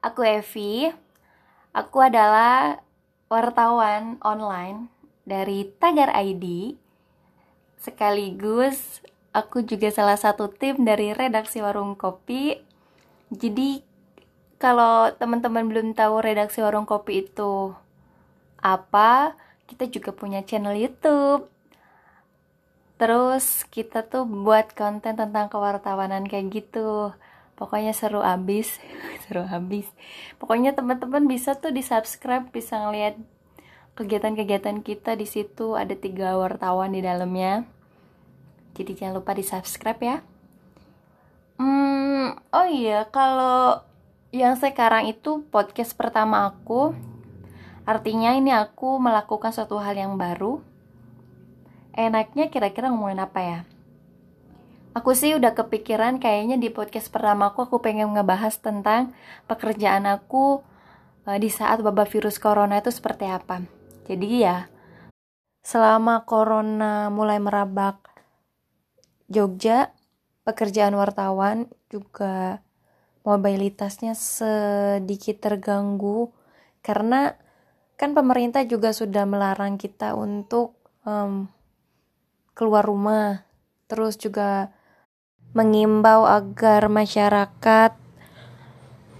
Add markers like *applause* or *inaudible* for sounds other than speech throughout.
Aku Evi. Aku adalah wartawan online dari Tagar ID. Sekaligus aku juga salah satu tim dari redaksi Warung Kopi. Jadi kalau teman-teman belum tahu redaksi Warung Kopi itu apa, kita juga punya channel YouTube. Terus kita tuh buat konten tentang kewartawanan kayak gitu pokoknya seru abis *laughs* seru abis. Pokoknya teman-teman bisa tuh di subscribe bisa ngeliat kegiatan-kegiatan kita di situ. Ada tiga wartawan di dalamnya. Jadi jangan lupa di subscribe ya. Hmm, oh iya kalau yang sekarang itu podcast pertama aku artinya ini aku melakukan suatu hal yang baru. Enaknya kira-kira ngomongin apa ya Aku sih udah kepikiran kayaknya di podcast pertama aku aku pengen ngebahas tentang pekerjaan aku uh, di saat wabah virus corona itu seperti apa. Jadi ya, selama corona mulai merabak Jogja, pekerjaan wartawan juga mobilitasnya sedikit terganggu karena kan pemerintah juga sudah melarang kita untuk um, keluar rumah terus juga mengimbau agar masyarakat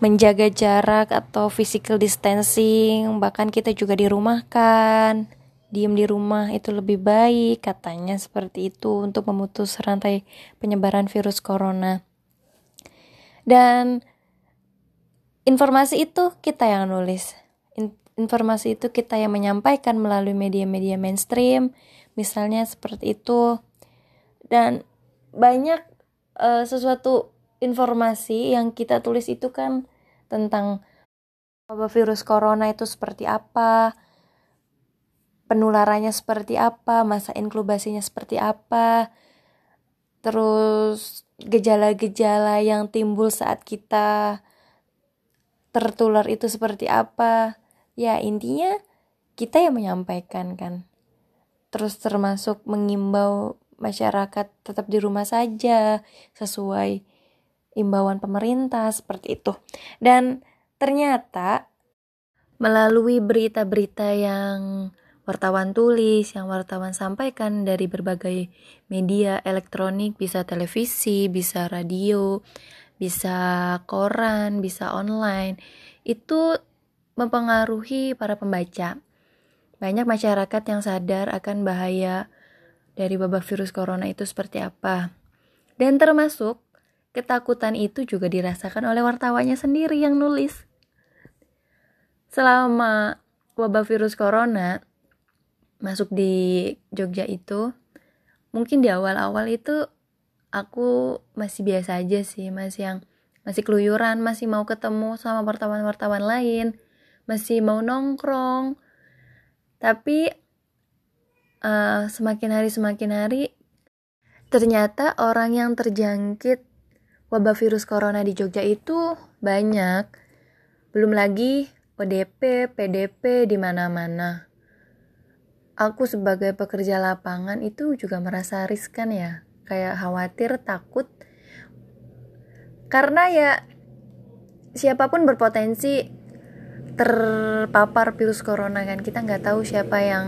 menjaga jarak atau physical distancing, bahkan kita juga dirumahkan. Diem di rumah itu lebih baik, katanya seperti itu untuk memutus rantai penyebaran virus corona. Dan informasi itu kita yang nulis. Informasi itu kita yang menyampaikan melalui media-media mainstream, misalnya seperti itu. Dan banyak uh, sesuatu informasi yang kita tulis itu kan tentang wabah virus corona itu seperti apa, penularannya seperti apa, masa inkubasinya seperti apa, terus gejala-gejala yang timbul saat kita tertular itu seperti apa. Ya, intinya kita yang menyampaikan kan. Terus termasuk mengimbau masyarakat tetap di rumah saja sesuai imbauan pemerintah seperti itu. Dan ternyata melalui berita-berita yang wartawan tulis, yang wartawan sampaikan dari berbagai media elektronik, bisa televisi, bisa radio, bisa koran, bisa online, itu mempengaruhi para pembaca. Banyak masyarakat yang sadar akan bahaya dari wabah virus corona itu seperti apa. Dan termasuk ketakutan itu juga dirasakan oleh wartawannya sendiri yang nulis. Selama wabah virus corona masuk di Jogja itu, mungkin di awal-awal itu aku masih biasa aja sih, masih yang masih keluyuran, masih mau ketemu sama wartawan-wartawan lain, masih mau nongkrong. Tapi uh, semakin hari semakin hari ternyata orang yang terjangkit wabah virus corona di Jogja itu banyak. Belum lagi ODP, PDP di mana-mana. Aku sebagai pekerja lapangan itu juga merasa riskan ya, kayak khawatir, takut. Karena ya siapa pun berpotensi terpapar virus corona kan. Kita nggak tahu siapa yang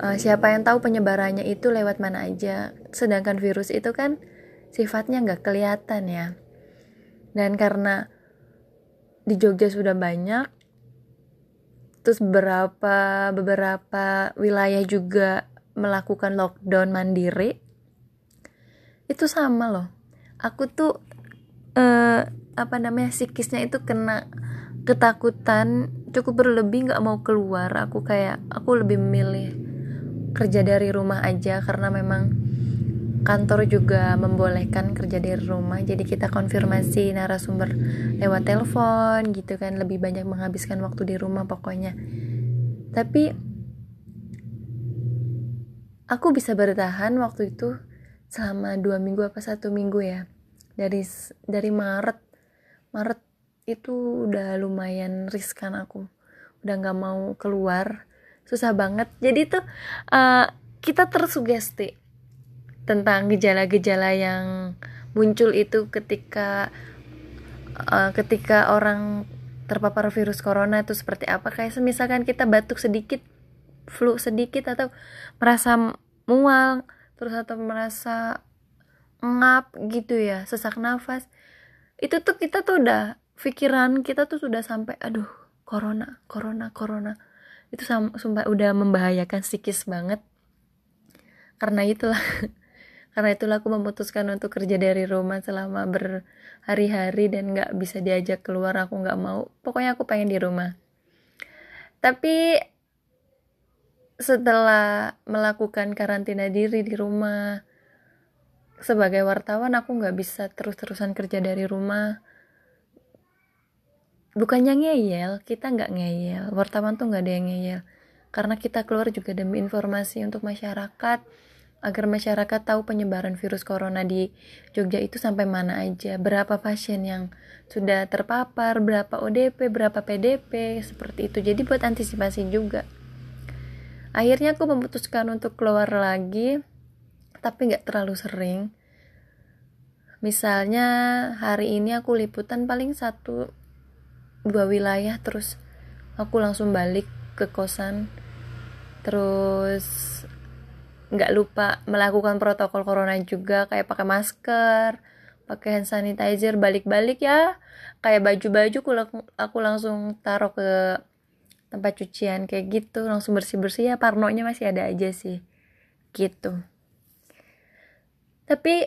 uh, siapa yang tahu penyebarannya itu lewat mana aja. Sedangkan virus itu kan sifatnya nggak kelihatan ya. Dan karena di Jogja sudah banyak terus beberapa beberapa wilayah juga melakukan lockdown mandiri itu sama loh. Aku tuh uh, apa namanya psikisnya itu kena ketakutan cukup berlebih nggak mau keluar. Aku kayak aku lebih memilih kerja dari rumah aja karena memang kantor juga membolehkan kerja dari rumah. Jadi kita konfirmasi narasumber lewat telepon gitu kan lebih banyak menghabiskan waktu di rumah pokoknya. Tapi aku bisa bertahan waktu itu selama dua minggu apa satu minggu ya. Dari dari Maret. Maret itu udah lumayan riskan aku. Udah nggak mau keluar susah banget. Jadi tuh uh, kita tersugesti tentang gejala-gejala yang muncul itu ketika uh, ketika orang terpapar virus corona itu seperti apa. Kayak misalkan kita batuk sedikit flu sedikit atau merasa mual terus atau merasa ngap gitu ya sesak nafas. Itu tuh kita tuh udah pikiran kita tuh sudah sampai aduh corona corona corona itu sumpah udah membahayakan psikis banget. Karena itulah *laughs* karena itulah aku memutuskan untuk kerja dari rumah selama berhari-hari dan nggak bisa diajak keluar aku nggak mau. Pokoknya aku pengen di rumah. Tapi setelah melakukan karantina diri di rumah sebagai wartawan aku nggak bisa terus-terusan kerja dari rumah bukannya ngeyel kita nggak ngeyel. Wartawan tuh nggak ada yang ngeyel. Karena kita keluar juga demi informasi untuk masyarakat agar masyarakat tahu penyebaran virus corona di Jogja itu sampai mana aja. Berapa pasien yang sudah terpapar berapa ODP berapa PDP seperti itu. Jadi buat antisipasi juga. Akhirnya aku memutuskan untuk keluar lagi tapi nggak terlalu sering. Misalnya hari ini aku liputan paling satu dua wilayah terus aku langsung balik ke kosan. Terus nggak lupa melakukan protokol corona juga kayak pakai masker pakai hand sanitizer balik-balik ya. Kayak baju-baju aku, aku langsung taruh ke tempat cucian kayak gitu. Langsung bersih-bersih ya parnonya masih ada aja sih. Gitu. Tapi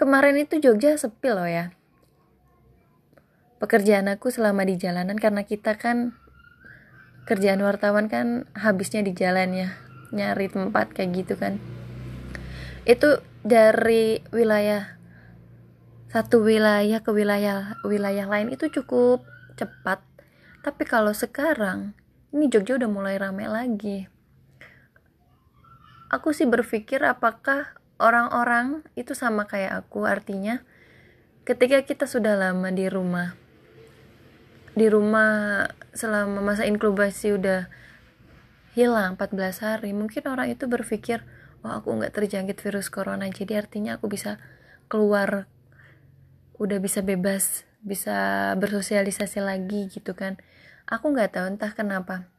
kemarin itu Jogja sepi loh ya pekerjaan aku selama di jalanan karena kita kan kerjaan wartawan kan habisnya di jalan ya nyari tempat kayak gitu kan. Itu dari wilayah satu wilayah ke wilayah wilayah lain itu cukup cepat. Tapi kalau sekarang ini Jogja udah mulai rame lagi. Aku sih berpikir apakah orang-orang itu sama kayak aku artinya ketika kita sudah lama di rumah di rumah selama masa inkubasi udah hilang 14 hari mungkin orang itu berpikir wah aku nggak terjangkit virus corona jadi artinya aku bisa keluar udah bisa bebas bisa bersosialisasi lagi gitu kan. Aku nggak tahu entah kenapa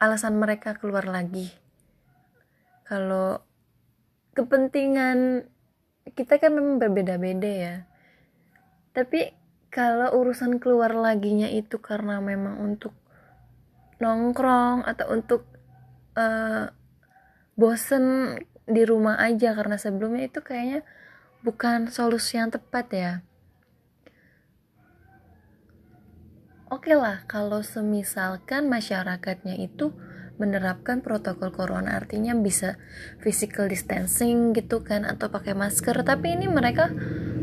alasan mereka keluar lagi. Kalau kepentingan kita kan memang berbeda-beda ya. Tapi kalau urusan keluar laginya itu karena memang untuk nongkrong atau untuk uh, bosen di rumah aja karena sebelumnya itu kayaknya bukan solusi yang tepat ya. Oke okay lah kalau semisalkan masyarakatnya itu menerapkan protokol corona artinya bisa physical distancing gitu kan atau pakai masker tapi ini mereka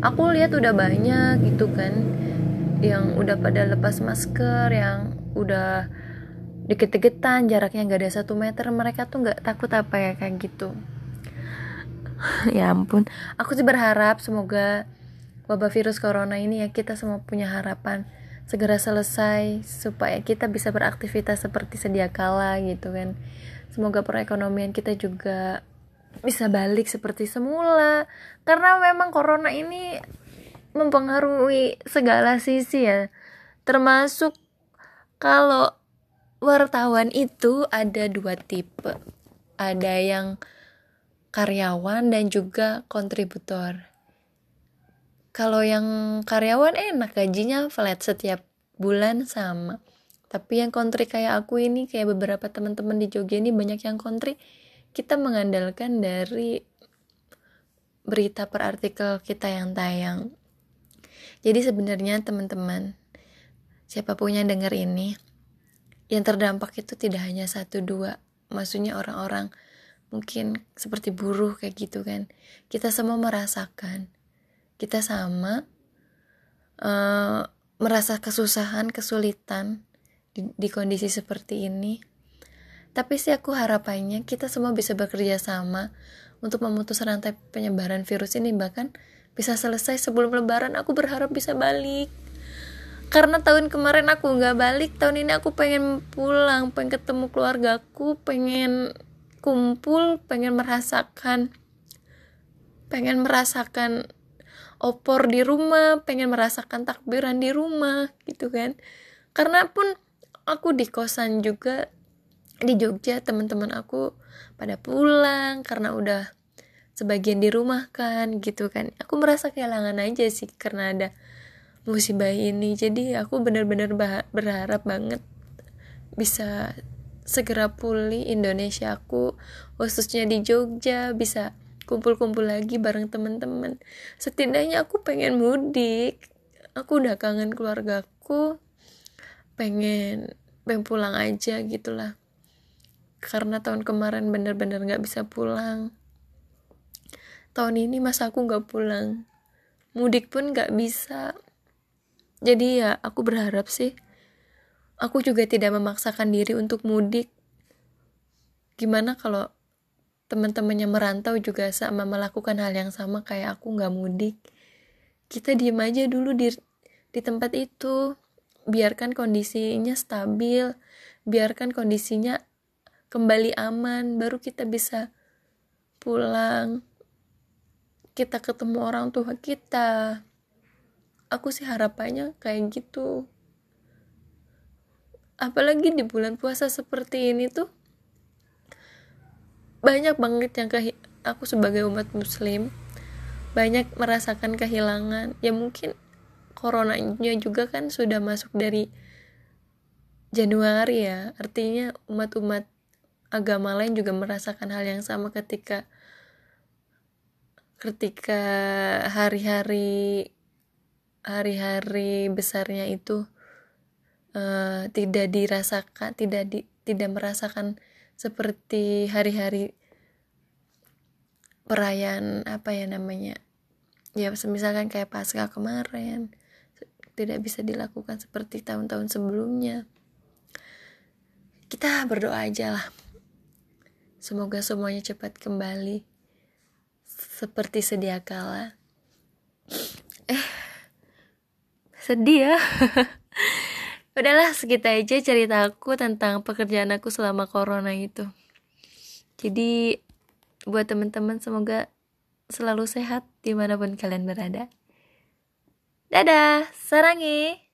aku lihat udah banyak gitu kan yang udah pada lepas masker yang udah deket-deketan jaraknya nggak ada satu meter mereka tuh nggak takut apa ya kayak gitu. *laughs* Ya ampun. Aku sih berharap semoga wabah virus corona ini ya kita semua punya harapan segera selesai supaya kita bisa beraktivitas seperti sedia kala gitu kan. Semoga perekonomian kita juga bisa balik seperti semula. Karena memang corona ini mempengaruhi segala sisi ya. Termasuk kalau wartawan itu ada dua tipe. Ada yang karyawan dan juga kontributor. Kalau yang karyawan enak gajinya flat setiap bulan sama. Tapi yang kontri kayak aku ini kayak beberapa teman-teman di Jogja ini banyak yang kontri kita mengandalkan dari berita per artikel kita yang tayang. Jadi sebenarnya teman-teman siapa pun yang dengar ini yang terdampak itu tidak hanya satu dua maksudnya orang-orang mungkin seperti buruh kayak gitu kan. Kita semua merasakan. Kita sama uh, merasa kesusahan, kesulitan di, di kondisi seperti ini. Tapi sih aku harapannya kita semua bisa bekerja sama untuk memutus rantai penyebaran virus ini bahkan bisa selesai sebelum lebaran aku berharap bisa balik. Karena tahun kemarin aku nggak balik tahun ini aku pengen pulang pengen ketemu keluargaku pengen kumpul pengen merasakan pengen merasakan opor di rumah pengen merasakan takbiran di rumah gitu kan. Karena pun aku di kosan juga di Jogja teman-teman aku pada pulang karena udah sebagian di rumah kan gitu kan. Aku merasa kehilangan aja sih karena ada musibah ini. Jadi aku benar-benar berharap banget bisa segera pulih Indonesia aku khususnya di Jogja bisa kumpul-kumpul lagi bareng teman-teman. Setidaknya aku pengen mudik. Aku udah kangen keluargaku pengen pengen pulang aja gitulah karena tahun kemarin bener-bener gak bisa pulang. Tahun ini masa aku gak pulang. Mudik pun gak bisa. Jadi ya aku berharap sih aku juga tidak memaksakan diri untuk mudik. Gimana kalau teman-teman yang merantau juga sama melakukan hal yang sama kayak aku gak mudik? Kita diem aja dulu di di tempat itu. Biarkan kondisinya stabil. Biarkan kondisinya kembali aman baru kita bisa pulang. Kita ketemu orang tua kita. Aku sih harapannya kayak gitu. Apalagi di bulan puasa seperti ini tuh banyak banget yang ke aku sebagai umat muslim banyak merasakan kehilangan. Ya mungkin coronanya juga kan sudah masuk dari Januari ya artinya umat-umat agama lain juga merasakan hal yang sama ketika ketika hari-hari hari-hari besarnya itu uh, tidak dirasakan tidak di, tidak merasakan seperti hari-hari perayaan apa ya namanya ya misalkan kayak pasca kemarin tidak bisa dilakukan seperti tahun-tahun sebelumnya. Kita berdoa aja lah Semoga semuanya cepat kembali seperti sedia kala. Eh, sedih ya. *laughs* Udahlah, segitu aja cerita aku tentang pekerjaan aku selama corona itu. Jadi, buat teman-teman semoga selalu sehat di mana pun kalian berada. Dadah, sarangi.